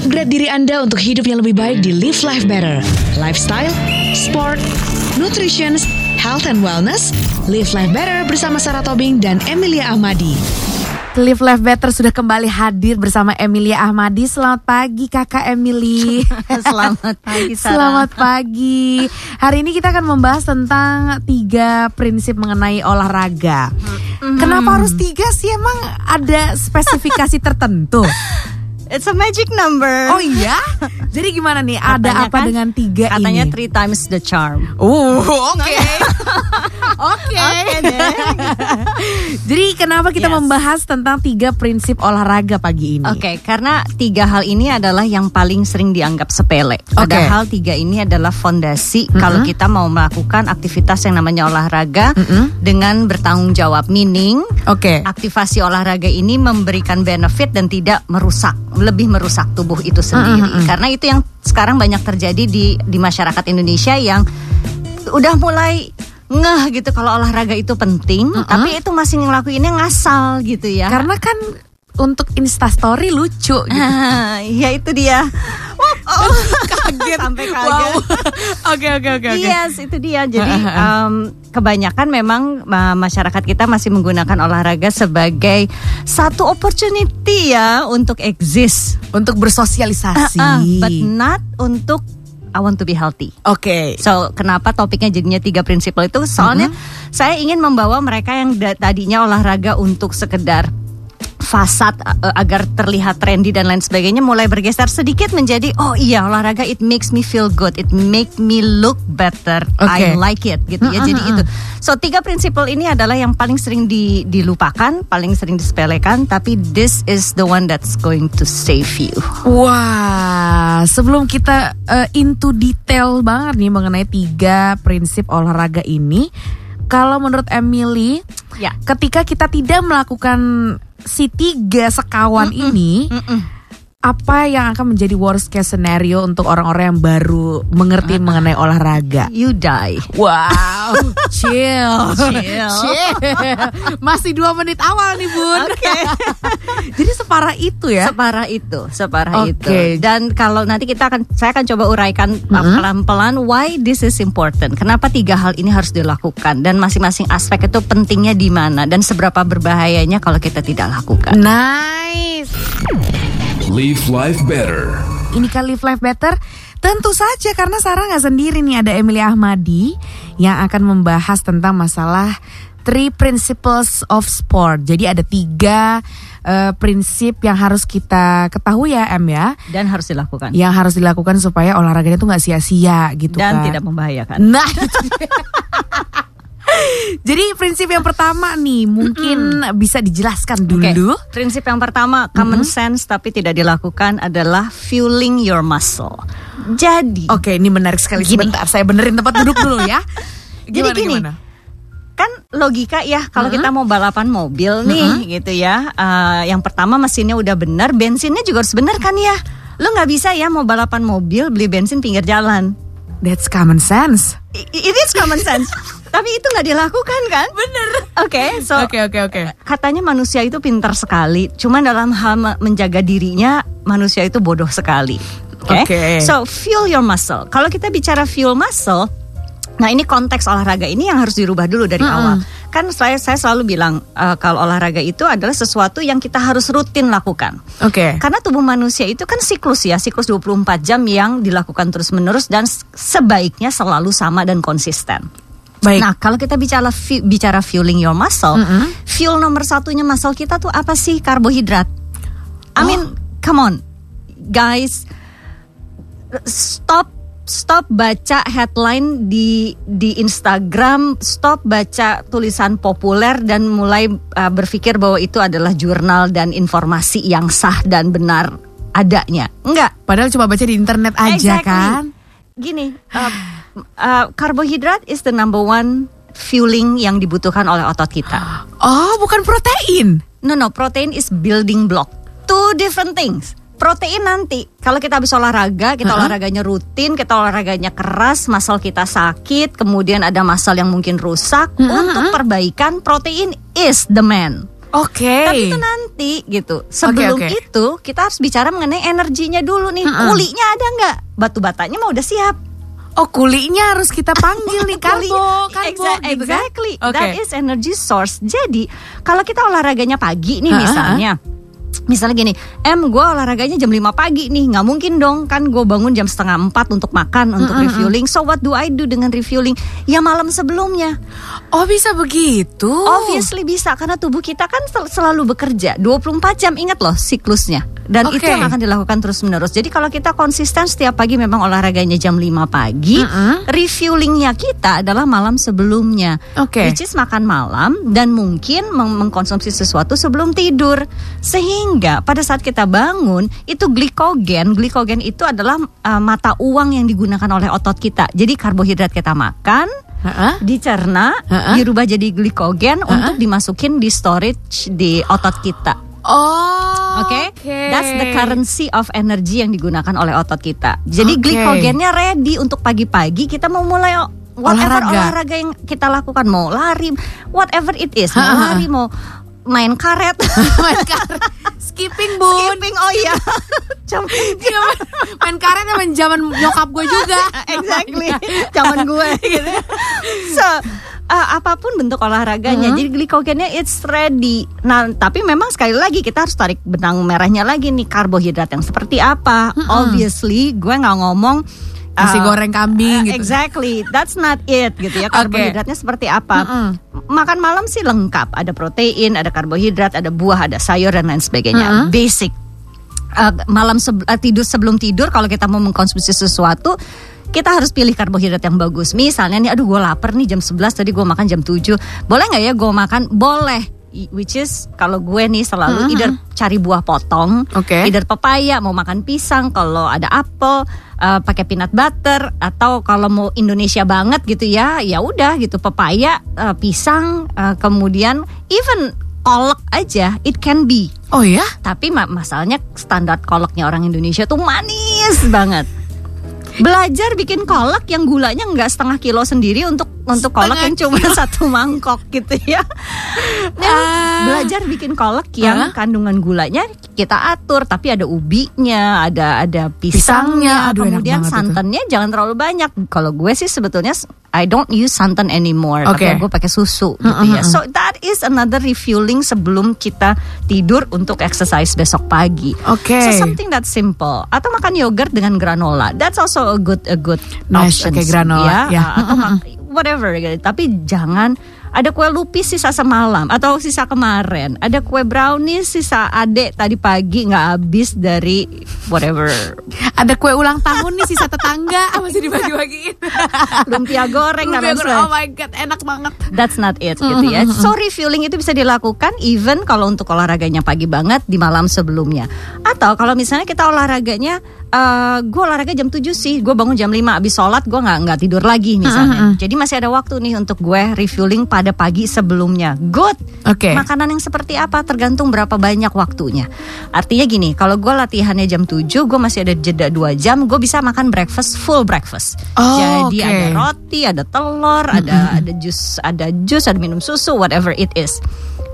Upgrade diri Anda untuk hidup yang lebih baik di Live Life Better. Lifestyle, sport, nutrition, health and wellness. Live Life Better bersama Sarah Tobing dan Emilia Ahmadi. Live Life Better sudah kembali hadir bersama Emilia Ahmadi. Selamat pagi Kakak Emily. Selamat pagi Sarah. Selamat pagi. Hari ini kita akan membahas tentang tiga prinsip mengenai olahraga. Hmm. Kenapa harus tiga sih? Emang ada spesifikasi tertentu? It's a magic number. Oh iya? Jadi gimana nih? Ada Katanya apa kan- dengan tiga Katanya ini? three times the charm. Oh, oke. Oke. Oke deh. Jadi kenapa kita Yes. membahas tentang tiga prinsip olahraga pagi ini? Oke, karena tiga hal ini adalah yang paling sering dianggap sepele. Padahal tiga ini adalah fondasi kalau kita mau melakukan aktivitas yang namanya olahraga dengan bertanggung jawab. Meaning, Oke. aktivasi olahraga ini memberikan benefit dan tidak merusak, lebih merusak tubuh itu sendiri. Karena itu yang sekarang banyak terjadi di di masyarakat Indonesia yang udah mulai ngeh gitu kalau olahraga itu penting, tapi itu masih ngelakuinnya ngasal gitu ya. Karena kan untuk instastory lucu gitu. Ah, ya itu dia. Oh, kaget sampai kaget. Oke oke oke. Yes, itu dia. Jadi em, kebanyakan memang ma- masyarakat kita masih menggunakan olahraga sebagai satu opportunity ya untuk exist, Untuk bersosialisasi. Ah, but not untuk I want to be healthy. Oke. So kenapa topiknya jadinya tiga prinsip itu? Soalnya saya ingin membawa mereka yang tadinya olahraga untuk sekedar fasad uh, agar terlihat trendy dan lain sebagainya mulai bergeser sedikit menjadi oh iya olahraga it makes me feel good. It make me look better. I Oke. like it gitu ya. Jadi itu. So tiga prinsipal ini adalah yang paling sering di- dilupakan paling sering disepelekan tapi this is the one that's going to save you. Wah, sebelum kita eh, into detail banget nih mengenai tiga prinsip olahraga ini, kalau menurut Emily, ya. ketika kita tidak melakukan si tiga sekawan ini, apa yang akan menjadi worst case scenario untuk orang-orang yang baru mengerti mengenai olahraga? you die Wow, chill, Chill. Masih dua menit awal nih bun. Oke. Jadi separah itu ya? Separah itu, separah Oke. itu. Dan kalau nanti kita akan, saya akan coba uraikan uh, pelan-pelan why this is important. Kenapa tiga hal ini harus dilakukan dan masing-masing aspek itu pentingnya di mana dan seberapa berbahayanya kalau kita tidak lakukan. Nice. Live life better. Ini kan Live Life Better Tentu saja karena Sarah nggak sendiri nih Ada Emily Ahmadi Yang akan membahas tentang masalah Three Principles of Sport Jadi ada tiga eh, prinsip yang harus kita ketahui ya Em ya Dan harus dilakukan. Yang harus dilakukan supaya olahraganya tuh nggak sia-sia gitu dan kan tidak membahayakan. Nah itu. Jadi prinsip yang pertama nih Mungkin bisa dijelaskan dulu. Prinsip yang pertama common sense tapi tidak dilakukan adalah fueling your muscle. Jadi Oke ini menarik sekali. Gini. Sebentar saya benerin tempat duduk dulu ya. Gimana, gini, gimana? kan logika ya kalau kita mau balapan mobil nih gitu ya eh, yang pertama mesinnya udah benar bensinnya juga harus benar kan ya? Lo nggak bisa ya mau balapan mobil beli bensin pinggir jalan. That's common sense. It is common sense tapi itu nggak dilakukan kan? Bener. Oke so Oke oke oke. katanya manusia itu pintar sekali. Cuman dalam hal me- menjaga dirinya manusia itu bodoh sekali. Oke? Oke. so fuel your muscle. Kalau kita bicara fuel muscle nah ini konteks olahraga ini yang harus dirubah dulu dari awal. Kan saya saya selalu bilang eh, kalau olahraga itu adalah sesuatu yang kita harus rutin lakukan. Oke. karena tubuh manusia itu kan siklus ya, siklus 24 jam yang dilakukan terus-menerus dan sebaiknya selalu sama dan konsisten. Baik. Nah, kalau kita bicara bicara fueling your muscle, fuel nomor satunya muscle kita tuh apa sih? Karbohidrat. I mean, come on, guys, stop stop baca headline di di Instagram, stop baca tulisan populer dan mulai uh, berpikir bahwa itu adalah jurnal dan informasi yang sah dan benar adanya. Enggak, Padahal cuma baca di internet aja Exactly. kan. Gini, uh, uh, karbohidrat is the number one fueling yang dibutuhkan oleh otot kita. Oh, bukan protein. No no, protein is building block. Two different things. Protein nanti kalau kita habis olahraga, kita olahraganya rutin, kita olahraganya keras, muscle kita sakit, kemudian ada muscle yang mungkin rusak. Untuk perbaikan protein is the man. Oke. Tapi itu nanti gitu. Sebelum oke. itu kita harus bicara mengenai energinya dulu nih. Mm-mm. Kulinya ada nggak? Batu batanya mah udah siap. Oh kulinya harus kita panggil nih karbo, karbo Exa- gitu kan? exactly. Oke. That is energy source. Jadi kalau kita olahraganya pagi nih Ha-ha. misalnya. Misalnya gini, em gue olahraganya jam 5 pagi nih Nggak mungkin dong kan gue bangun jam setengah 4 untuk makan, untuk refueling So what do I do dengan refueling? Ya malam sebelumnya Oh bisa begitu. Obviously bisa karena tubuh kita kan sel- selalu bekerja 24 jam ingat loh siklusnya dan Oke. itu yang akan dilakukan terus menerus. Jadi kalau kita konsisten setiap pagi memang olahraganya jam 5 pagi, Mm-mm. refuelingnya kita adalah malam sebelumnya. Oke. Which is makan malam dan mungkin meng- mengkonsumsi sesuatu sebelum tidur. Sehingga pada saat kita bangun itu glikogen, glikogen itu adalah uh, mata uang yang digunakan oleh otot kita. Jadi karbohidrat kita makan Ha-ha. dicerna, Ha-ha. dirubah jadi glikogen untuk dimasukin di storage di otot kita. Oh. Oke, that's the currency of energy yang digunakan oleh otot kita. Jadi Oke. glikogennya ready untuk pagi-pagi kita mau mulai whatever Olahraga. olahraga. yang kita lakukan, mau lari, whatever it is, mau Ha-ha. lari, mau main karet, main karet. Skipping bun. skipping, oh iya, Jam- Iya, main- main karet emang zaman nyokap gue juga. exactly zaman gue gitu. so uh, apa pun bentuk olahraganya jadi glikogennya it's ready nah tapi memang sekali lagi kita harus tarik benang merahnya lagi nih karbohidrat yang seperti apa obviously gue nggak ngomong Nasi uh, goreng kambing uh, gitu. Exactly, that's not it gitu ya. Karbohidratnya seperti apa? Mm-mm. Makan malam sih lengkap, ada protein, ada karbohidrat, ada buah, ada sayur dan lain sebagainya. Basic. Uh, malam uh, tidur sebelum tidur kalau kita mau mengkonsumsi sesuatu kita harus pilih karbohidrat yang bagus. Misalnya nih, aduh gue lapar nih jam 11 tadi gue makan jam 7. Boleh nggak ya gue makan? Boleh. Which is kalau gue nih selalu either cari buah potong, Oke. either pepaya, mau makan pisang, kalau ada apel uh, pakai peanut butter atau kalau mau Indonesia banget gitu ya, ya udah gitu pepaya, uh, pisang, uh, kemudian even kolak aja it can be. Oh ya? Tapi ma- masalahnya standar kolaknya orang Indonesia tuh manis banget. Belajar bikin kolak yang gulanya nggak setengah kilo sendiri untuk untuk kolak yang cuma satu mangkok gitu ya. Nah, Ah. belajar bikin kolak yang Hah? kandungan gulanya kita atur, tapi ada ubinya, ada ada Pisangnya, pisangnya, aduh, kemudian itu. santannya jangan terlalu banyak. Kalau gue sih sebetulnya I don't use santan anymore, Oke. tapi gue pakai susu gitu ya. So that is another refueling sebelum kita tidur untuk exercise besok pagi. Oke. So something that simple atau makan yogurt dengan granola. That's also a good a good Nice, option. oke, granola, ya. Atau mak- whatever gitu. Tapi jangan ada kue lupis sisa semalam atau sisa kemarin. Ada kue brownies sisa adek tadi pagi nggak habis dari whatever Ada kue ulang tahun nih sisa tetangga masih dibagi-bagiin. lumpia goreng Lumpia goreng. Oh my god, enak banget. That's not it gitu ya. So refueling itu bisa dilakukan even kalau untuk olahraganya pagi banget di malam sebelumnya. Atau kalau misalnya kita olahraganya eh gue olahraga jam 7 sih, gue bangun jam 5 abis sholat gue nggak nggak tidur lagi misalnya. Jadi masih ada waktu nih untuk gue refueling pada pagi sebelumnya. Good. Oke. Makanan yang seperti apa tergantung berapa banyak waktunya. Artinya gini, kalau gue latihannya jam 7, gue masih ada jeda 2 jam, gue bisa makan breakfast full breakfast. Oh, Jadi oke. ada roti, ada telur, ada ada jus, ada jus, ada minum susu, whatever it is.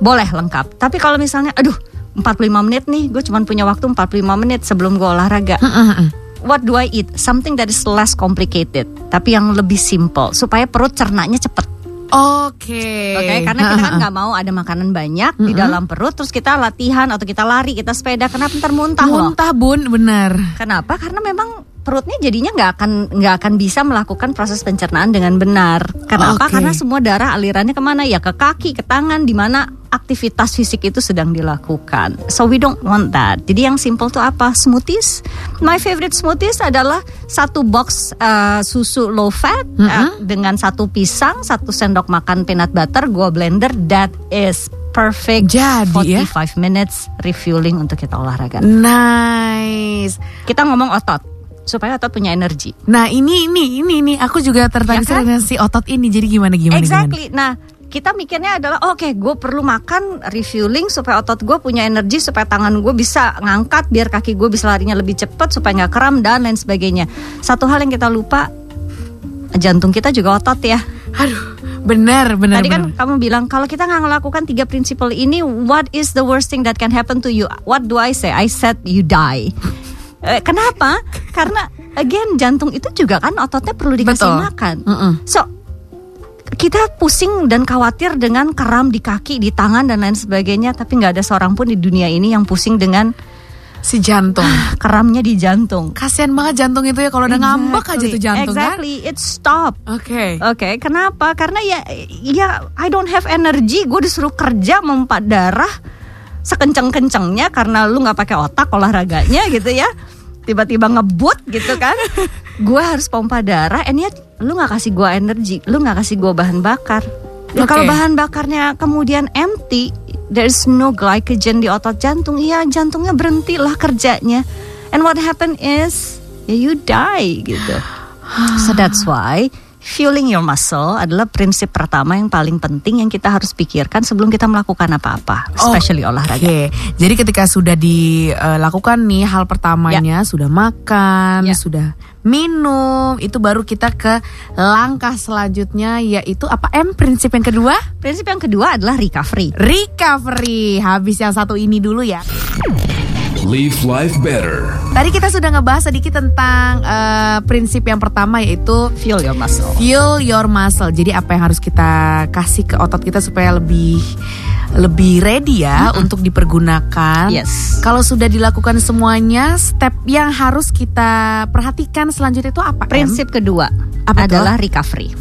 Boleh lengkap. Tapi kalau misalnya aduh 45 menit nih, gue cuma punya waktu 45 menit sebelum gue olahraga. What do I eat? Something that is less complicated, tapi yang lebih simple supaya perut cernanya cepet. Oke. Oke, karena kita kan nggak mau ada makanan banyak di dalam perut, terus kita latihan atau kita lari, kita sepeda, kenapa ntar muntah loh? Muntah bun, bener. Kenapa? Karena memang perutnya jadinya nggak akan nggak akan bisa melakukan proses pencernaan dengan benar. Kenapa? Oke. Karena semua darah alirannya ke mana? Ya ke kaki, ke tangan, di mana aktivitas fisik itu sedang dilakukan. So we don't want that. Jadi yang simple tuh apa? Smoothies. My favorite smoothies adalah satu box uh, susu low fat uh, dengan satu pisang, satu sendok makan peanut butter, gua blender. That is perfect. Jadi, ya. 45 minutes refueling untuk kita olahraga. Nice. Kita ngomong otot supaya otot punya energi. Nah ini ini ini ini aku juga tertarik Ya kan? dengan si otot ini. Jadi gimana gimana exactly. Nah, kita mikirnya adalah oke, gue perlu makan refueling supaya otot gue punya energi supaya tangan gue bisa ngangkat biar kaki gue bisa larinya lebih cepat supaya nggak kram dan lain sebagainya. Satu hal yang kita lupa, jantung kita juga otot ya. gimana? Aduh, Benar, benar. Tadi kan benar. kamu bilang kalau kita nggak melakukan tiga prinsipal ini, what is the worst thing that can happen to you? What do I say? I said you die. Eh, Kenapa? Karena again jantung itu juga kan ototnya perlu dikasih Betul. makan. Mm-mm. So kita pusing dan khawatir dengan keram di kaki, di tangan dan lain sebagainya, tapi nggak ada seorang pun di dunia ini yang pusing dengan si jantung. keramnya di jantung. Kasihan banget jantung itu ya kalau udah ngambek aja tuh jantung kan. Exactly, it stop. Oke. Oke, kenapa? Karena ya, ya I don't have energy. Gue disuruh kerja memompa darah sekenceng-kencengnya karena lu nggak pakai otak olahraganya gitu ya. Tiba-tiba ngebut gitu kan. gue harus pompa darah, and yet lu nggak kasih gue energi, lu nggak kasih gue bahan bakar. Ya Oke. kalau bahan bakarnya kemudian empty, there's no glycogen di otot jantung. Iya, jantungnya berhentilah kerjanya. And what happen is, ya you die gitu. So that's why fueling your muscle adalah prinsip pertama yang paling penting yang kita harus pikirkan sebelum kita melakukan apa-apa, especially olahraga. Oke, jadi ketika sudah dilakukan nih hal pertamanya, sudah makan, Ya. sudah minum, itu baru kita ke langkah selanjutnya yaitu apa M prinsip yang kedua? Prinsip yang kedua adalah recovery. Recovery. Habis yang satu ini dulu ya. Live life better. Tadi kita sudah ngebahas sedikit tentang eh, prinsip yang pertama yaitu Fuel your muscle. fuel your muscle. Jadi apa yang harus kita kasih ke otot kita supaya lebih lebih ready ya untuk dipergunakan. Yes. Kalau sudah dilakukan semuanya, step yang harus kita perhatikan selanjutnya itu apa? Em? Prinsip kedua Apa adalah recovery.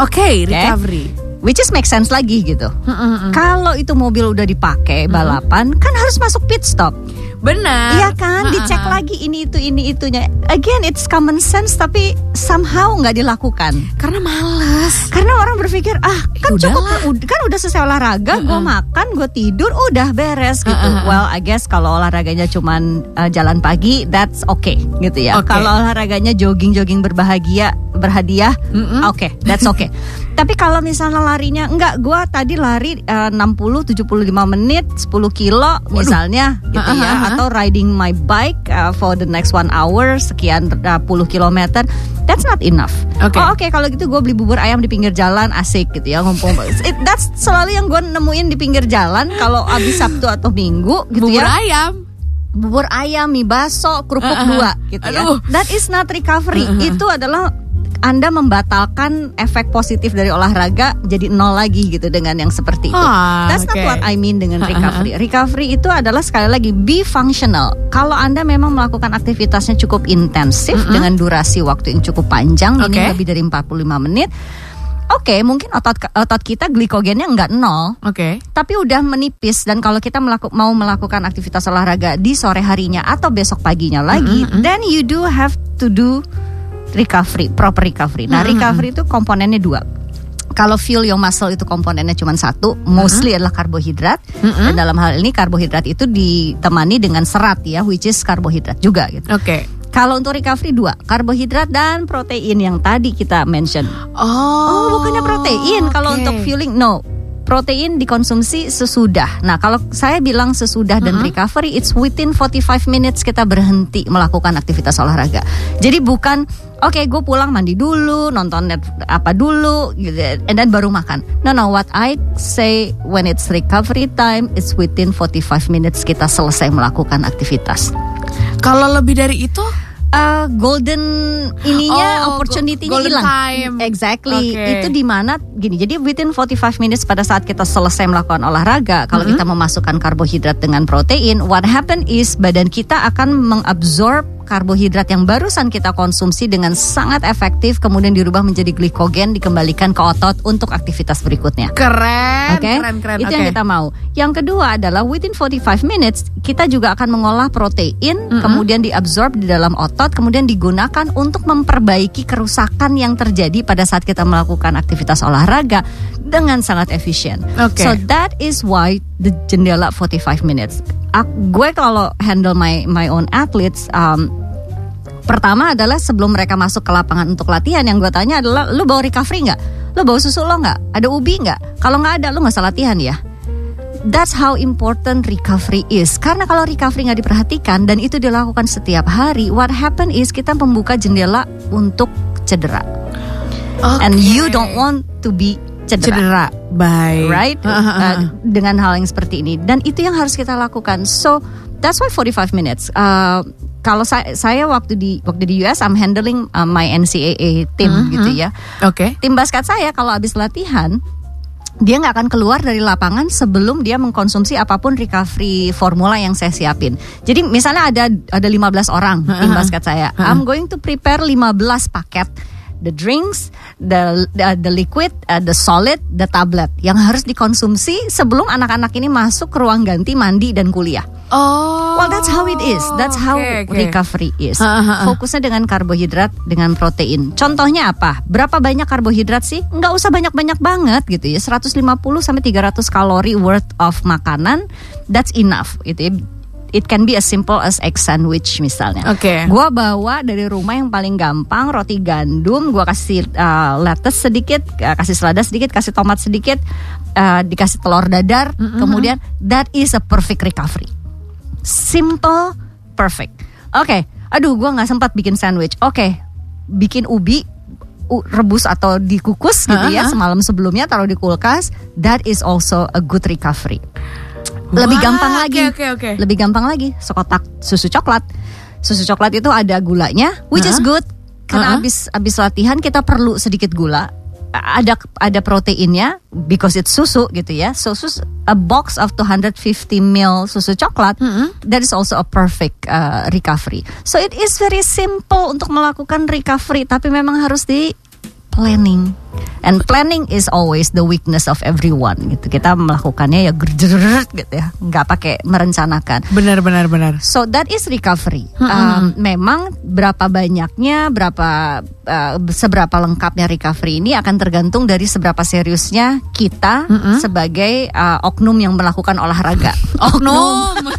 Oke, recovery. Which is make sense lagi gitu. Kalau itu mobil udah dipakai balapan, kan harus masuk pit stop. Benar. Iya kan, dicek lagi ini itu ini itunya. Again, it's common sense tapi somehow nggak dilakukan. Karena males. Karena orang berpikir ah kan cukup ud- kan udah selesai olahraga, gue makan, gue tidur, udah beres gitu. Well, I guess kalau olahraganya cuman uh, jalan pagi, that's okay gitu ya. Oke. Kalau olahraganya jogging-jogging berbahagia, berhadiah, oke, that's okay. Tapi kalau misalnya larinya enggak, gue tadi lari uh, 60-75 menit, 10 kilo misalnya gitu ya, atau riding my bike uh, for the next one hour sekian uh, puluh kilometer, that's not enough. Oke. Oh, Oke kalau gitu gue beli bubur ayam di pinggir jalan asik gitu ya ngumpul. It, that's selalu yang gue nemuin di pinggir jalan kalau abis Sabtu atau Minggu gitu Bubur ya. ayam. Bubur ayam, mie baso, kerupuk Uh-uh. dua gitu ya. Aduh. That is not recovery. Itu adalah anda membatalkan efek positif dari olahraga jadi nol lagi gitu dengan yang seperti itu. Ah, That's not oke. what I mean dengan recovery. Recovery itu adalah sekali lagi be functional. Kalau Anda memang melakukan aktivitasnya cukup intensif dengan durasi waktu yang cukup panjang, Oke. ini lebih dari 45 menit. Oke, mungkin otot otot kita glikogennya nggak nol, Oke. tapi udah menipis dan kalau kita melaku, mau melakukan aktivitas olahraga di sore harinya atau besok paginya lagi, then you do have to do recovery, proper recovery. Nah, recovery itu komponennya dua. Kalau fuel your muscle itu komponennya cuma satu, mostly adalah karbohidrat. Dan dalam hal ini karbohidrat itu ditemani dengan serat ya, which is karbohidrat juga gitu. Oke. Kalau untuk recovery dua, karbohidrat dan protein yang tadi kita mention. Oh, Oh, bukannya protein. Kalau untuk fueling, no. Protein dikonsumsi sesudah. Nah, kalau saya bilang sesudah dan recovery, it's within 45 minutes kita berhenti melakukan aktivitas olahraga. Jadi bukan, oke, gue pulang mandi dulu, nonton net apa dulu, gitu, and then baru makan. No, no. What I say when it's recovery time, it's within 45 minutes kita selesai melakukan aktivitas. Kalau lebih dari itu, Uh, golden ininya Oh, opportunity-nya hilang. time. Exactly. Oke. Itu di mana gini. Jadi within 45 minutes pada saat kita selesai melakukan olahraga, kalau kita memasukkan karbohidrat dengan protein, what happen is badan kita akan mengabsorb karbohidrat yang barusan kita konsumsi dengan sangat efektif kemudian dirubah menjadi glikogen dikembalikan ke otot untuk aktivitas berikutnya. keren, Oke, keren, keren. itu Oke. yang kita mau. Yang kedua adalah within 45 minutes kita juga akan mengolah protein, kemudian diabsorb di dalam otot, kemudian digunakan untuk memperbaiki kerusakan yang terjadi pada saat kita melakukan aktivitas olahraga dengan sangat efisien. Oke. So that is why the jendela 45 minutes. Ak- gue kalau handle my my own athletes. Um, Pertama adalah sebelum mereka masuk ke lapangan untuk latihan yang gue tanya adalah lu bawa recovery nggak? Lu bawa susu lo nggak? Ada ubi nggak? Kalau nggak ada lu nggak usah latihan ya. That's how important recovery is. Karena kalau recovery nggak diperhatikan dan itu dilakukan setiap hari, what happen is kita membuka jendela untuk cedera. Oke. And you don't want to be cedera. Cedera. Baik. right ah, Uh, dengan hal yang seperti ini dan itu yang harus kita lakukan so that's why 45 minutes Uh, kalau saya saya waktu di waktu di US I'm handling uh, my NCAA team Mm-hmm. gitu ya Oke. tim basket saya kalau habis latihan dia nggak akan keluar dari lapangan sebelum dia mengkonsumsi apa pun recovery formula yang saya siapin. Jadi misalnya ada ada 15 orang tim basket saya. I'm going to prepare 15 paket the drinks, the the, the liquid, uh, the solid, the tablet yang harus dikonsumsi sebelum anak-anak ini masuk ke ruang ganti mandi dan kuliah. Oh. Well, that's how it is. That's how Oke, oke. recovery is. Fokusnya dengan karbohidrat, dengan protein. Contohnya apa? Berapa banyak karbohidrat sih? Nggak usah banyak-banyak banget gitu ya. 150 sampai 300 kalori worth of makanan, that's enough gitu ya. It can be as simple as egg sandwich misalnya. Oke. Gua bawa dari rumah yang paling gampang roti gandum, gua kasih uh, lettuce sedikit, uh, kasih selada sedikit, kasih tomat sedikit, uh, dikasih telur dadar, kemudian that is a perfect recovery. Simple, perfect. Oke, aduh gua nggak sempat bikin sandwich. Oke, bikin ubi rebus atau dikukus gitu ya Ha-ha. semalam sebelumnya taruh di kulkas. That is also a good recovery. Lebih gampang lagi. oke, oke, oke. Lebih gampang lagi sekotak susu coklat. Susu coklat itu ada gulanya, which is Hah? good karena Uh-huh. habis habis latihan kita perlu sedikit gula. Ada ada proteinnya because it's susu gitu ya. So sus, a box of 250 ml susu coklat that is also a perfect uh, recovery. So it is very simple untuk melakukan recovery tapi memang harus di planning. And planning is always the weakness of everyone gitu. Kita melakukannya ya gerjeret gitu ya, nggak pakai merencanakan. Benar benar benar. So that is recovery. Um, memang berapa banyaknya, berapa uh, seberapa lengkapnya recovery ini akan tergantung dari seberapa seriusnya kita sebagai uh, oknum yang melakukan olahraga. Oknum.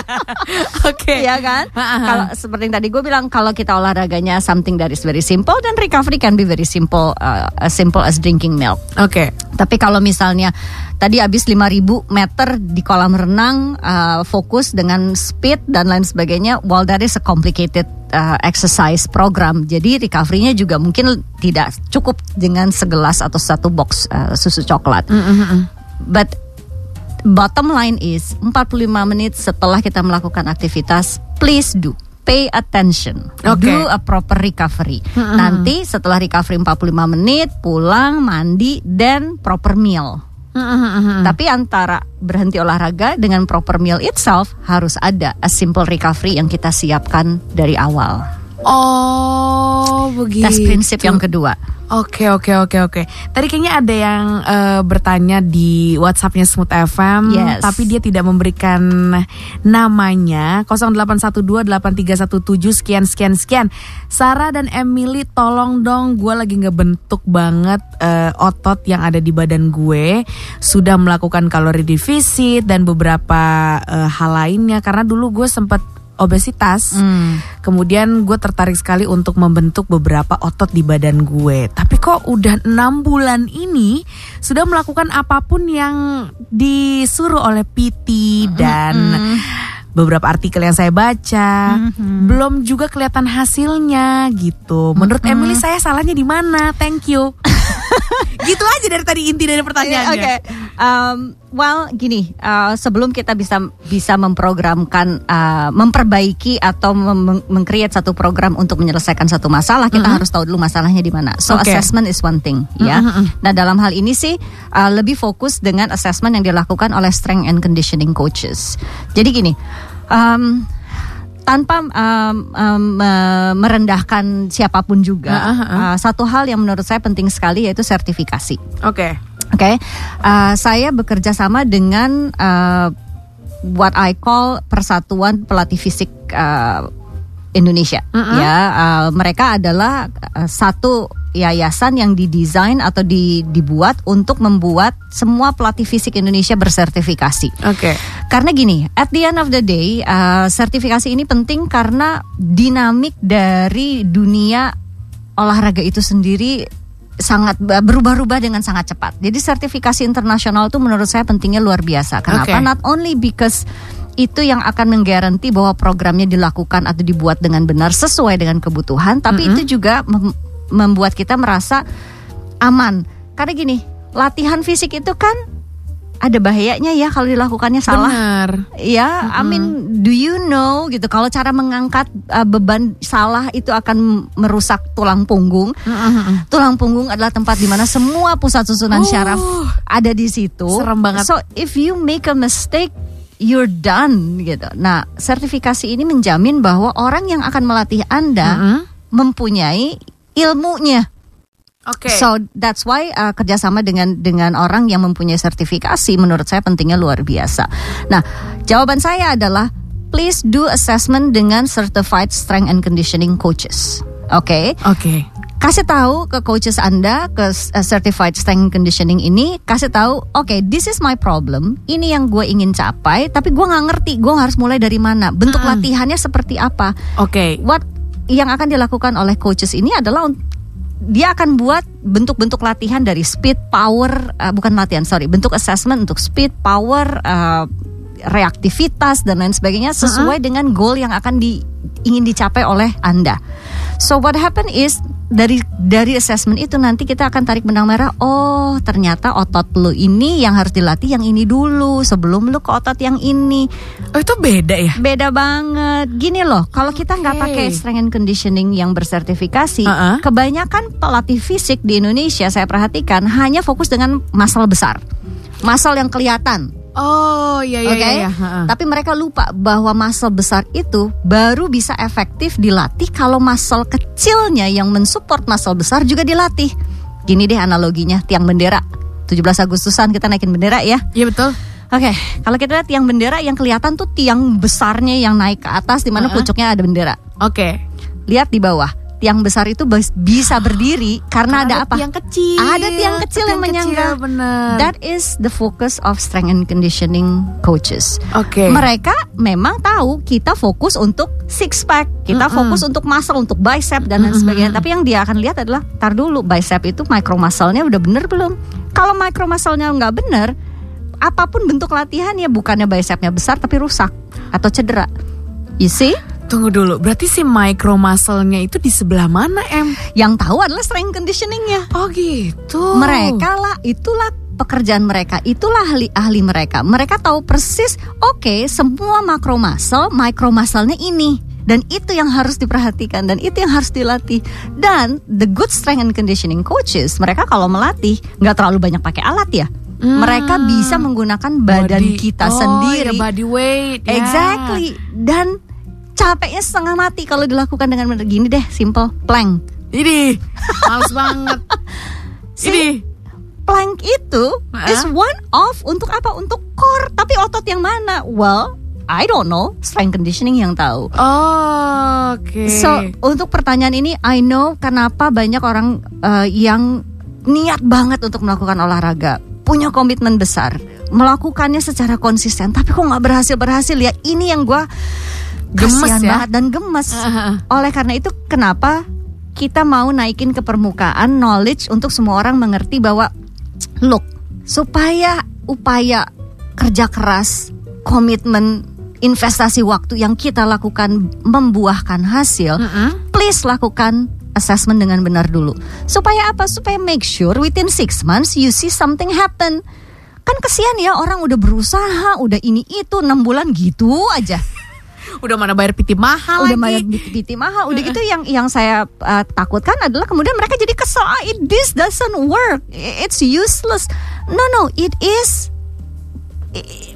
Oke. Iya kan? Ha-ha. Kalau seperti yang tadi gue bilang, kalau kita olahraganya something that is very simple, dan recovery can be very simple, uh, as simple as drinking milk. Oke. Tapi kalau misalnya tadi habis 5000 meter di kolam renang uh, fokus dengan speed dan lain sebagainya, well that is a complicated uh, exercise program. Jadi recovery-nya juga mungkin tidak cukup dengan segelas atau satu box uh, susu coklat. But bottom line is 45 menit setelah kita melakukan aktivitas, please do pay attention. Oke. Do a proper recovery. Nanti setelah recovery 45 menit pulang, mandi dan proper meal. Tapi antara berhenti olahraga dengan proper meal itself harus ada a simple recovery yang kita siapkan dari awal. Oh, begitu. That's prinsip yang kedua. Oke oke oke oke. Tadi kayaknya ada yang eh, bertanya di WhatsAppnya Smooth FM, Yes. tapi dia tidak memberikan namanya 08128317 sekian sekian sekian. Sarah dan Emily, tolong dong, gue lagi ngebentuk banget eh, otot yang ada di badan gue. Sudah melakukan kalori defisit dan beberapa eh, hal lainnya karena dulu gue sempat obesitas. Kemudian gue tertarik sekali untuk membentuk beberapa otot di badan gue. Tapi kok udah enam bulan ini sudah melakukan apa pun yang disuruh oleh PT dan beberapa artikel yang saya baca, belum juga kelihatan hasilnya gitu. Menurut Emily saya salahnya di mana? Thank you. gitu aja dari tadi inti dari pertanyaannya. Oke, Um, well gini, uh, sebelum kita bisa bisa memprogramkan, uh, memperbaiki atau mem- meng-create satu program untuk menyelesaikan satu masalah, kita harus tahu dulu masalahnya di mana. So Oke. assessment is one thing, ya. Nah dalam hal ini sih uh, lebih fokus dengan assessment yang dilakukan oleh strength and conditioning coaches. Jadi gini. Um, tanpa um, um, me- merendahkan siapa pun juga, ah, ah. uh, satu hal yang menurut saya penting sekali yaitu sertifikasi. Oke. Oke, uh, saya bekerja sama dengan uh, what I call Persatuan Pelatih Fisik uh, Indonesia. Ya, uh, mereka adalah uh, satu yayasan yang didesain atau di- dibuat untuk membuat semua pelatih fisik Indonesia bersertifikasi. Oke. Karena gini, at the end of the day, uh, sertifikasi ini penting karena dinamik dari dunia olahraga itu sendiri sangat berubah-ubah dengan sangat cepat. Jadi sertifikasi internasional itu menurut saya pentingnya luar biasa. Kenapa? Oke. Not only because itu yang akan menggaranti bahwa programnya dilakukan atau dibuat dengan benar sesuai dengan kebutuhan, tapi itu juga mem- membuat kita merasa aman. Karena gini, latihan fisik itu kan ada bahayanya ya kalau dilakukannya salah. Benar. Ya, I mean, do you know gitu kalau cara mengangkat uh, beban salah itu akan merusak tulang punggung. Tulang punggung adalah tempat di mana semua pusat susunan Oh. syaraf ada di situ. Serem banget. So if you make a mistake You're done gitu. Nah, sertifikasi ini menjamin bahwa orang yang akan melatih Anda Mm-mm. mempunyai ilmunya. Oke. So that's why uh, kerjasama dengan dengan orang yang mempunyai sertifikasi menurut saya pentingnya luar biasa. Nah, jawaban saya adalah please do assessment dengan certified strength and conditioning coaches. Oke, Oke. kasih tahu ke coaches Anda ke uh, certified strength and conditioning ini, kasih tahu, oke, this is my problem. Ini yang gue ingin capai, tapi gue nggak ngerti, gue harus mulai dari mana, bentuk Mm-mm. latihannya seperti apa Oke. what yang akan dilakukan oleh coaches ini adalah dia akan buat bentuk-bentuk latihan dari speed, power, uh, bukan latihan, sorry, bentuk assessment untuk speed, power, uh, reaktivitas dan lain sebagainya sesuai dengan goal yang akan di, ingin dicapai oleh anda. So what happen is dari dari assessment itu nanti kita akan tarik benang merah. Oh ternyata otot lu ini yang harus dilatih yang ini dulu sebelum lu ke otot yang ini Oh itu beda ya? beda banget. Gini loh, kalau kita nggak pakai strength and conditioning yang bersertifikasi, Uh-uh. kebanyakan pelatih fisik di Indonesia saya perhatikan hanya fokus dengan muscle besar, muscle yang kelihatan. Oh iya iya Oke, iya. iya. Heeh. tapi mereka lupa bahwa muscle besar itu baru bisa efektif dilatih kalau muscle kecilnya yang mensupport muscle besar juga dilatih. Gini deh analoginya tiang bendera. 17 Agustusan kita naikin bendera ya. Iya betul. Oke, kalau kita lihat tiang bendera yang kelihatan tuh tiang besarnya yang naik ke atas di mana Uh-uh. pucuknya ada bendera. Oke. Lihat di bawah, tiang besar itu bisa berdiri karena, ada apa? Tiang kecil. Ada tiang kecil yang menyangga. benar. That is the focus of strength and conditioning coaches. Oke. Mereka memang tahu kita fokus untuk six pack, kita Mm-mm. fokus untuk muscle, untuk bicep dan lain sebagainya. Tapi yang dia akan lihat adalah, tar dulu bicep itu micro muscle-nya udah bener belum? Kalau micro muscle-nya nggak bener, apa pun bentuk latihannya bukannya bicepnya besar tapi rusak atau cedera. You see? Tunggu dulu. Berarti si micro muscle-nya itu di sebelah mana, Em? Yang tahu adalah strength conditioning-nya. Oh gitu. Mereka lah, itulah pekerjaan mereka, itulah ahli-ahli mereka. Mereka tahu persis, oke, semua makro muscle, micro muscle-nya ini. Dan itu yang harus diperhatikan dan itu yang harus dilatih. Dan the good strength and conditioning coaches, mereka kalau melatih nggak terlalu banyak pakai alat ya. Mereka bisa menggunakan badan Body- kita oh, sendiri. ya body weight. ya. Exactly. Dan capeknya setengah mati kalau dilakukan dengan benar gini deh, simple plank. Ini males banget. See? Ini plank itu Hah? is one off untuk apa? Untuk core. Tapi otot yang mana? Well, I don't know. Strength conditioning yang tahu. Oh, oke. So untuk pertanyaan ini, I know kenapa banyak orang uh, yang niat banget untuk melakukan olahraga, punya komitmen besar, melakukannya secara konsisten, tapi kok nggak berhasil berhasil ya? Ini yang gue Gemes ya? banget dan gemes. Oleh karena itu, kenapa kita mau naikin ke permukaan knowledge untuk semua orang mengerti bahwa, look, supaya upaya kerja keras, komitmen, investasi waktu yang kita lakukan membuahkan hasil, Mm-mm. please lakukan assessment dengan benar dulu. Supaya apa? Supaya make sure within six months you see something happen. Kan kesian ya orang udah berusaha, udah ini itu enam bulan gitu aja Udah mana bayar piti mahal udah lagi. bayar PT mahal udah gitu yang yang saya uh, takutkan adalah kemudian mereka jadi kesel ah, it, this doesn't work it's useless no no it is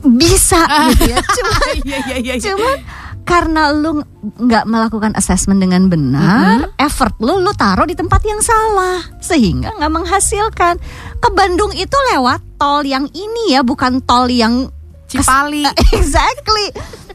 bisa gitu ya cuma Iya iya iya. iya. cuman karena lu nggak melakukan assessment dengan benar, effort lu lu taruh di tempat yang salah sehingga nggak menghasilkan. Ke Bandung itu lewat tol yang ini ya, bukan tol yang Cipali. exactly.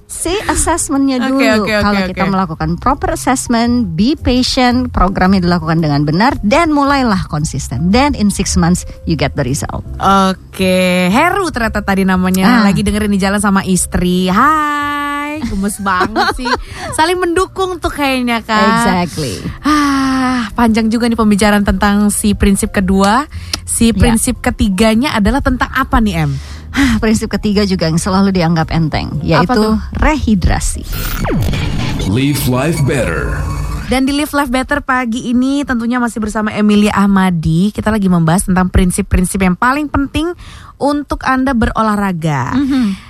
See assessmentnya dulu. oke, oke, Kalau oke. kita melakukan proper assessment, be patient, programnya dilakukan dengan benar, dan mulailah konsisten. Then in six months you get the result. Oke, Heru ternyata tadi namanya Ah. lagi dengerin di jalan sama istri. Hai, gemes banget sih. Saling mendukung tuh kayaknya kan. Exactly. Ah, panjang juga nih pembicaraan tentang si prinsip kedua. Si Ya. prinsip ketiganya adalah tentang apa nih Em? Hah, Prinsip ketiga juga yang selalu dianggap enteng, yaitu rehidrasi. Live life better. Dan di Live Life Better pagi ini tentunya masih bersama Emilia Ahmadi. Kita lagi membahas tentang prinsip-prinsip yang paling penting untuk Anda berolahraga.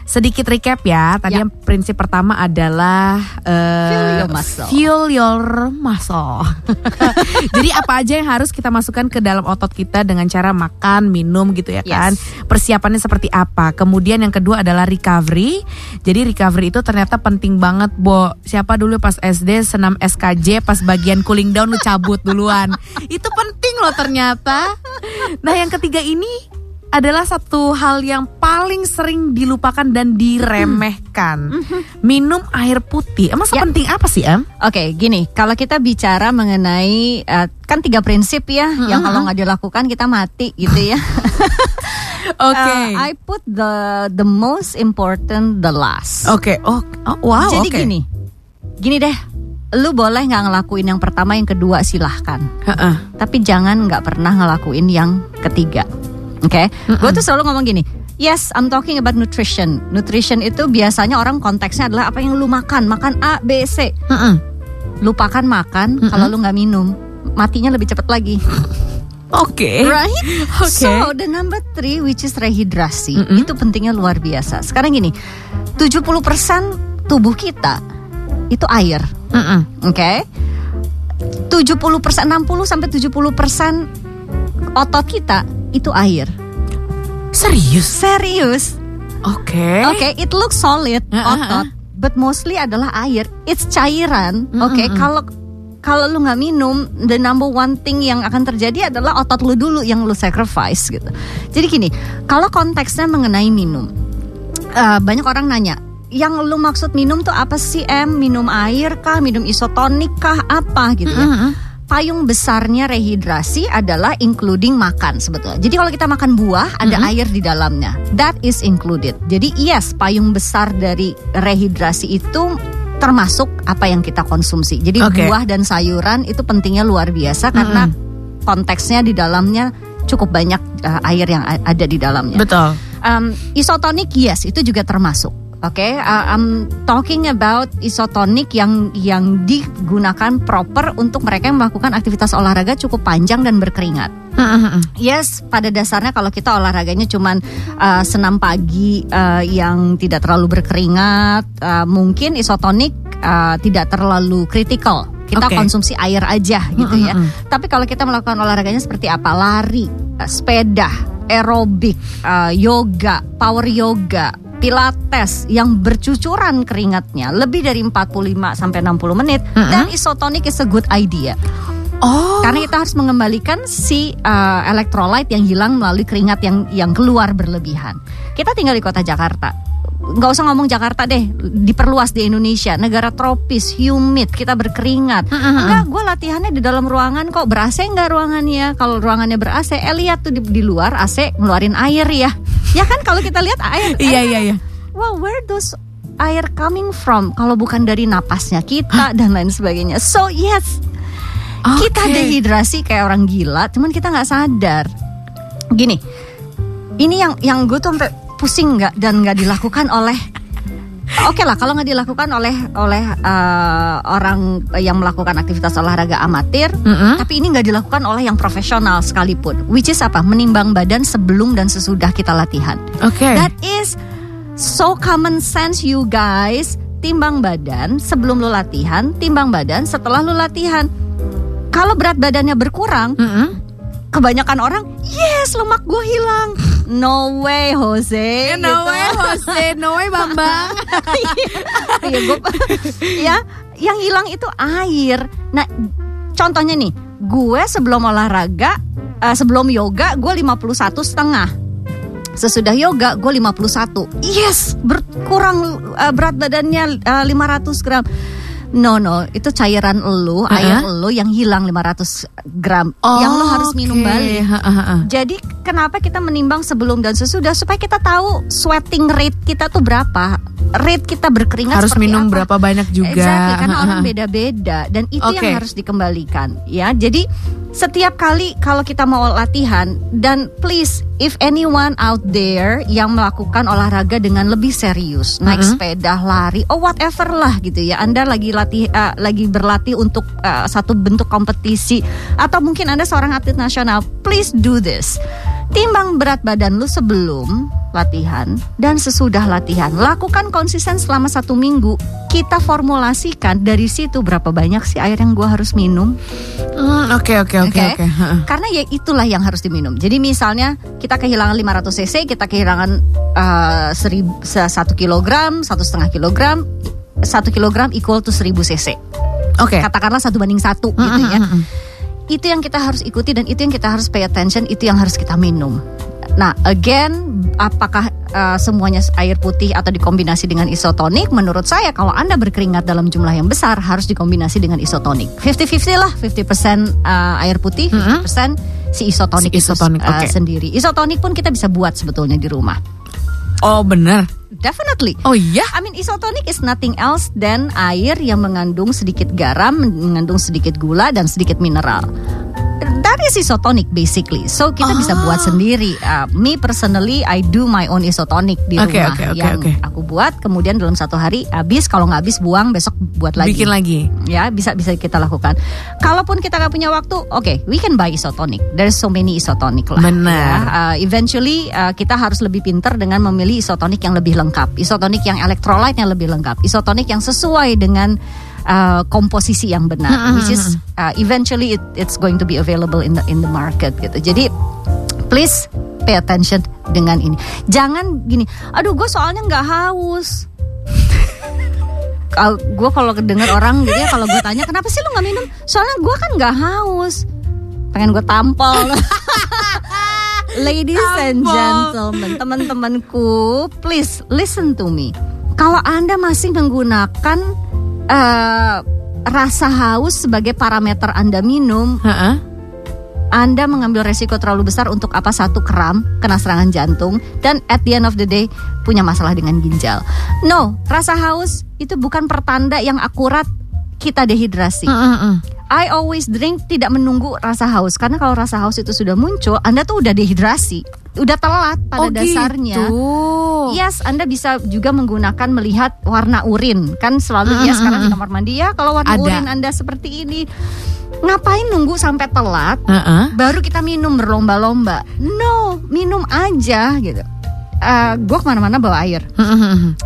Sedikit recap ya. Tadi Ya. yang prinsip pertama adalah eh, Fuel your muscle. fuel your muscle. Jadi apa aja yang harus kita masukkan ke dalam otot kita dengan cara makan, minum gitu ya Yes. kan. Persiapannya seperti apa. Kemudian yang kedua adalah recovery. Jadi recovery itu ternyata penting banget, Bo. Siapa dulu pas SD senam SKJ pas bagian cooling down lu cabut duluan. itu penting loh ternyata. Nah, yang ketiga ini adalah satu hal yang paling sering dilupakan dan diremehkan. Minum air putih. Emang Ya. sepenting apa sih, Em? Oke, gini, kalau kita bicara mengenai eh, kan tiga prinsip ya, yang kalau nggak dilakukan kita mati gitu ya. Oke. Eh, I put the the most important the last. Oke. Oh, oh, wow. Jadi oke. gini, gini deh, lu boleh nggak ngelakuin yang pertama, yang kedua silahkan. Heeh. Tapi jangan nggak pernah ngelakuin yang ketiga. Oke, gue tuh selalu ngomong gini. Yes, I'm talking about nutrition. Nutrition itu biasanya orang konteksnya adalah apa yang lu makan, makan A, B, C. Heeh. Lupakan makan kalau lu nggak minum, matinya lebih cepat lagi. Oke. Right? Oke. So the number three which is rehidrasi itu pentingnya luar biasa. Sekarang gini, 70% tubuh kita itu air, Heeh. oke? 70% 60 sampai 70% otot kita itu air. Serius? Serius. Oke. Oke, it looks solid? Ah, ah, otot, but mostly adalah air. It's cairan. Oke, kalau kalau lu nggak minum, the number one thing yang akan terjadi adalah otot lu dulu yang lu sacrifice gitu. Jadi gini, kalau konteksnya mengenai minum, eh, banyak orang nanya, yang lu maksud minum tuh apa sih em? Minum air kah? Minum isotonik kah? Apa gitu ya? Payung besarnya rehidrasi adalah including makan sebetulnya. Jadi kalau kita makan buah ada air di dalamnya. That is included. Jadi yes, payung besar dari rehidrasi itu termasuk apa yang kita konsumsi. Jadi Oke. buah dan sayuran itu pentingnya luar biasa karena konteksnya di dalamnya cukup banyak uh, air yang ada di dalamnya. Betul. Um, isotonik yes itu juga termasuk. Oke, uh, I'm talking about isotonik yang yang digunakan proper untuk mereka yang melakukan aktivitas olahraga cukup panjang dan berkeringat. Yes, pada dasarnya kalau kita olahraganya cuman uh, senam pagi uh, yang tidak terlalu berkeringat, uh, mungkin isotonik uh, tidak terlalu kritikal. Kita Oke. konsumsi air aja gitu ya. Tapi kalau kita melakukan olahraganya seperti apa? Lari, uh, sepeda, aerobik, uh, yoga, power yoga, pilates yang bercucuran keringatnya lebih dari 45 sampai 60 menit dan isotonik is a good idea. Oh. Karena kita harus mengembalikan si uh, electrolyte yang hilang melalui keringat yang yang keluar berlebihan. Kita tinggal di kota Jakarta. Nggak usah ngomong Jakarta deh, diperluas di Indonesia, negara tropis, humid, kita berkeringat. Enggak, gue latihannya di dalam ruangan kok, ber AC nggak ruangannya? Kalau ruangannya ber AC, eh lihat tuh di, di luar AC ngeluarin air ya. Ya kan kalau kita lihat air, Iya eh, iya iya. Wow, where those air coming from? Kalau bukan dari napasnya kita dan lain sebagainya. So yes, kita Oke. dehidrasi kayak orang gila, cuman kita nggak sadar. Gini, ini yang yang gue tuh sampai pusing nggak dan nggak dilakukan oleh. Oke lah, kalau nggak dilakukan oleh oleh eh, orang yang melakukan aktivitas olahraga amatir, Mm-mm. tapi ini nggak dilakukan oleh yang profesional sekalipun. Which is apa? Menimbang badan sebelum dan sesudah kita latihan. Oke. That is so common sense you guys. Timbang badan sebelum lu latihan, timbang badan setelah lu latihan. Kalau berat badannya berkurang, Mm-mm. kebanyakan orang, yes lemak gue hilang. No way Jose. No gitu. way Jose, no way Bambang. Iya, gua- ya, yang hilang itu air. Nah, contohnya nih, gue sebelum olahraga, eh, sebelum yoga, gue 51 setengah. Sesudah yoga, gue 51. Yes, berkurang eh, berat badannya eh, 500 gram. No no, itu cairan elu, air elu yang hilang 500 gram, yang lo harus minum balik. Ha, ha. Jadi kenapa kita menimbang sebelum dan sesudah? Supaya kita tahu sweating rate kita tuh berapa rate kita berkeringat Harus minum apa. berapa banyak juga. Exactly, karena orang beda-beda dan itu Oke. yang harus dikembalikan ya. Jadi setiap kali kalau kita mau latihan dan please if anyone out there yang melakukan olahraga dengan lebih serius, naik sepeda, lari, oh whatever lah gitu ya. Anda lagi latih eh, lagi berlatih untuk eh, satu bentuk kompetisi atau mungkin Anda seorang atlet nasional, please do this. Timbang berat badan lu sebelum latihan dan sesudah latihan. Lakukan konsisten selama satu minggu. Kita formulasikan dari situ berapa banyak sih air yang gua harus minum. Hmm, Oke oke oke Oke. Karena ya itulah yang harus diminum. Jadi misalnya kita kehilangan 500 cc, kita kehilangan eh, seribu, se- satu kilogram, satu setengah kilogram, satu kilogram equal to 1000 cc. Oke. Katakanlah satu banding satu gitu ya. Itu yang kita harus ikuti dan itu yang kita harus pay attention, itu yang harus kita minum. Nah, again, apakah uh, semuanya air putih atau dikombinasi dengan isotonik? Menurut saya, kalau Anda berkeringat dalam jumlah yang besar, harus dikombinasi dengan isotonik. 50-50 lah, 50% uh, air putih, 50% si isotonik, Si isotonik, itu uh, oke. sendiri. Isotonik pun kita bisa buat sebetulnya di rumah. Oh benar. Definitely. Oh iya. I mean isotonik is nothing else than air yang mengandung sedikit garam, mengandung sedikit gula dan sedikit mineral. That is isotonic basically. So kita bisa Ah. buat sendiri. Uh, me personally, I do my own isotonic di rumah oke, oke, yang oke. aku buat. Kemudian dalam satu hari habis. Kalau nggak habis buang, besok buat lagi. Bikin lagi. Ya bisa bisa kita lakukan. Kalaupun kita nggak punya waktu, oke, we can buy isotonic. There's so many isotonic lah. Benar. ya. Uh, eventually uh, kita harus lebih pintar dengan memilih isotonik yang lebih lengkap, isotonik yang elektrolit yang lebih lengkap, isotonik yang sesuai dengan uh, komposisi yang benar, which is uh, eventually it, it's going to be available in the in the market gitu. Jadi please pay attention dengan ini. Jangan gini, aduh gue soalnya nggak haus. gue kalau kedenger orang gitu ya kalau gue tanya kenapa sih lu nggak minum soalnya gue kan nggak haus pengen gue tampol ladies and Tampol. gentlemen teman-temanku please listen to me kalau anda masih menggunakan eh, rasa haus sebagai parameter anda minum Heeh. anda mengambil resiko terlalu besar untuk apa satu kram, kena serangan jantung, dan at the end of the day punya masalah dengan ginjal. No, rasa haus itu bukan pertanda yang akurat kita dehidrasi. Heeh, heeh. I always drink tidak menunggu rasa haus karena kalau rasa haus itu sudah muncul, Anda tuh udah dehidrasi, udah telat pada Oh dasarnya. gitu. Yes, Anda bisa juga menggunakan melihat warna urin. Kan selalu ya sekarang di kamar mandi ya kalau warna Ada. urin Anda seperti ini. Ngapain nunggu sampai telat? Heeh. Baru kita minum berlomba-lomba. No, minum aja gitu. gue ke mana-mana bawa air.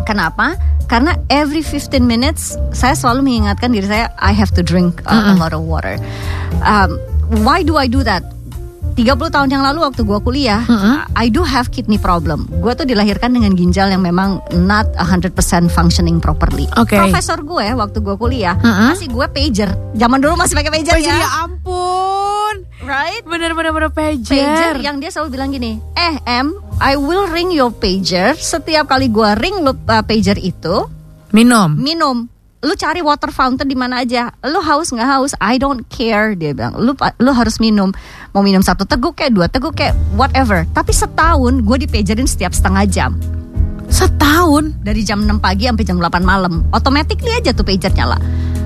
Kenapa? Karena every 15 minutes saya selalu mengingatkan diri saya I have to drink uh, a lot of water. Um, why do I do that? 30 tahun yang lalu waktu gua kuliah, I do have kidney problem. Gua tuh dilahirkan dengan ginjal yang memang not 100% functioning properly. Oke. Profesor gue waktu gua kuliah Mm-mm. masih gue pager. Zaman dulu masih pakai pager, Pager, ya. ya ampun. Right? Bener-bener bener pager. pager yang dia selalu bilang gini, eh M, I will ring your pager. Setiap kali gua ring lu uh, pager itu, Minum. minum. Lu cari water fountain di mana aja. Lu haus nggak haus? I don't care dia bilang. Lu lu harus minum. Mau minum satu teguk kayak dua teguk kayak whatever. Tapi setahun gue dipagerin setiap setengah jam. Setahun. Dari jam 6 pagi sampai jam 8 malam. Automatically aja tuh pager nyala.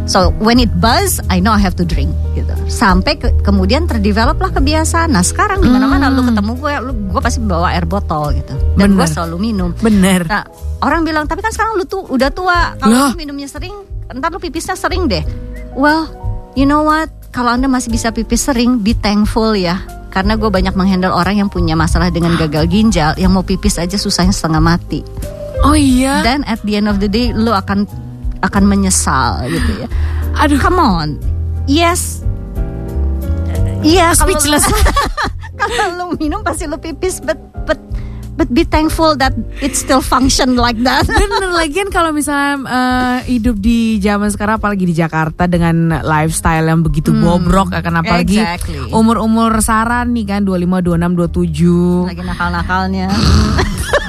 So when it buzz, I know I have to drink gitu. Sampai ke- kemudian terdevelop lah kebiasaan. Nah sekarang di mana-mana lu ketemu gue, lu gue pasti bawa air botol gitu. Dan gue selalu minum. Bener. Nah, orang bilang tapi kan sekarang lu tuh udah tua. Kalau lu minumnya sering, ntar lu pipisnya sering deh. Well, you know what? Kalau anda masih bisa pipis sering, be thankful ya. Karena gue banyak menghandle orang yang punya masalah dengan gagal ginjal, yang mau pipis aja susahnya setengah mati. Oh iya. Dan at the end of the day, lu akan akan menyesal gitu ya. Aduh. Come on, yes, iya. Speechless. kalau lu minum pasti lu pipis, but but but be thankful that it still function like that. Bener lagian kalau misalnya eh, hidup di zaman sekarang apalagi di Jakarta dengan lifestyle yang begitu bobrok akan apalagi exactly. umur-umur saran nih kan 25, 26, 27. lagi nakal-nakalnya.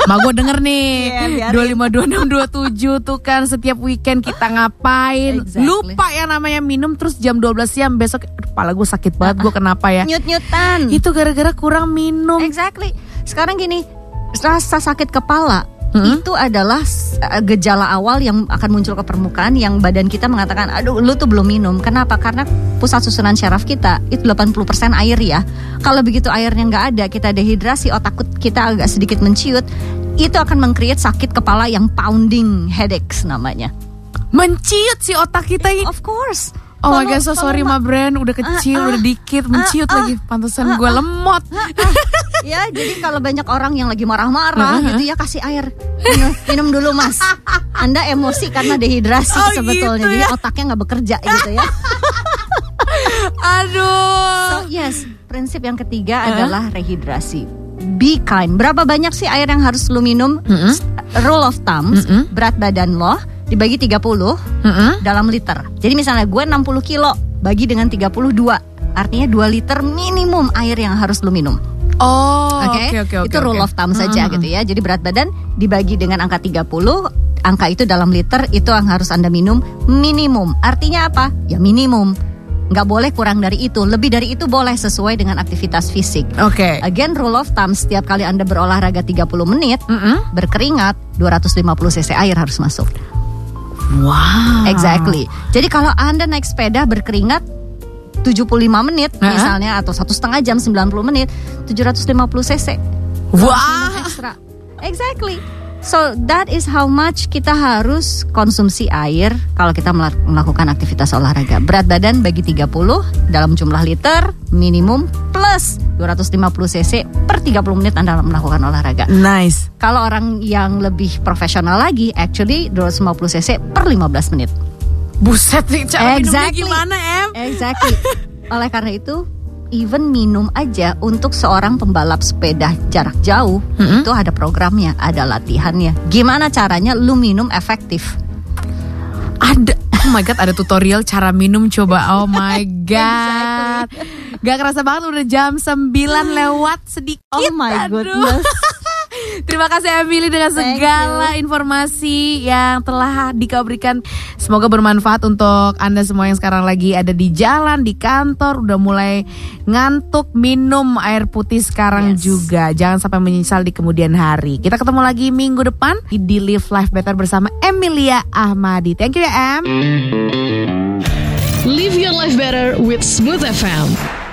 Ma gue denger nih Iya, biarin. 252627 tuh kan setiap weekend kita ngapain Exactly. Lupa ya namanya minum terus jam 12 siang besok Kepala gue sakit banget gue kenapa ya Nyut-nyutan. Itu gara-gara kurang minum Exactly. Sekarang gini, rasa sakit kepala itu adalah uh, gejala awal yang akan muncul ke permukaan yang badan kita mengatakan, aduh lu tuh belum minum. Kenapa? Karena pusat susunan syaraf kita itu 80% air ya. Kalau begitu airnya nggak ada, kita dehidrasi, otak kita agak sedikit menciut, itu akan mengcreate sakit kepala yang pounding headaches namanya. Menciut si otak kita ini Of course. Oh my god so sorry ma- my brand Udah kecil, Ah, ah. udah dikit Menciut Ah, ah. lagi. Pantesan gue lemot. ya jadi kalau banyak orang yang lagi marah-marah gitu ya kasih air. Minum, minum dulu mas. Anda emosi karena dehidrasi Oh, sebetulnya gitu jadi ya. otaknya nggak bekerja gitu ya. Aduh. So yes prinsip yang ketiga adalah rehidrasi. Be kind. Berapa banyak sih air yang harus lu minum? Rule of thumbs berat badan lo dibagi 30 Mm-mm. dalam liter jadi misalnya gue 60 kilo bagi dengan 32 artinya 2 liter minimum air yang harus lu minum Oh Oke, oke oke oke itu rule oke. of thumb saja gitu ya. Jadi berat badan dibagi dengan angka 30, angka itu dalam liter itu yang harus Anda minum minimum. Artinya apa? Ya minimum. Nggak boleh kurang dari itu. Lebih dari itu boleh sesuai dengan aktivitas fisik. Oke Again rule of thumb setiap kali Anda berolahraga 30 menit, Mm-mm. berkeringat 250 cc air harus masuk. Wow Exactly. Jadi kalau Anda naik sepeda berkeringat 75 menit Hah? misalnya atau satu setengah jam 90 menit 750 cc Wah minum ekstra. Exactly. So that is how much kita harus konsumsi air kalau kita mela- melakukan aktivitas olahraga. Berat badan bagi 30 dalam jumlah liter minimum plus 250 cc per 30 menit Anda melakukan olahraga. Nice Kalau orang yang lebih profesional lagi actually 250 cc per 15 menit. Buset nih cara Exactly. gimana em? Exactly. Oleh karena itu, even minum aja untuk seorang pembalap sepeda jarak jauh itu ada programnya, ada latihannya. Gimana caranya lu minum efektif? Ada Oh my god ada tutorial cara minum coba Oh my god Gak kerasa banget udah jam 9 lewat sedikit Oh my Aduh. goodness. Terima kasih Emily dengan segala informasi yang telah dikau berikan. Semoga bermanfaat untuk Anda semua yang sekarang lagi ada di jalan, di kantor, udah mulai ngantuk minum air putih sekarang Yes. juga. Jangan sampai menyesal di kemudian hari. Kita ketemu lagi minggu depan di Live Life Better bersama Emilia Ahmadi. Thank you ya Em. Live your life better with Smooth FM.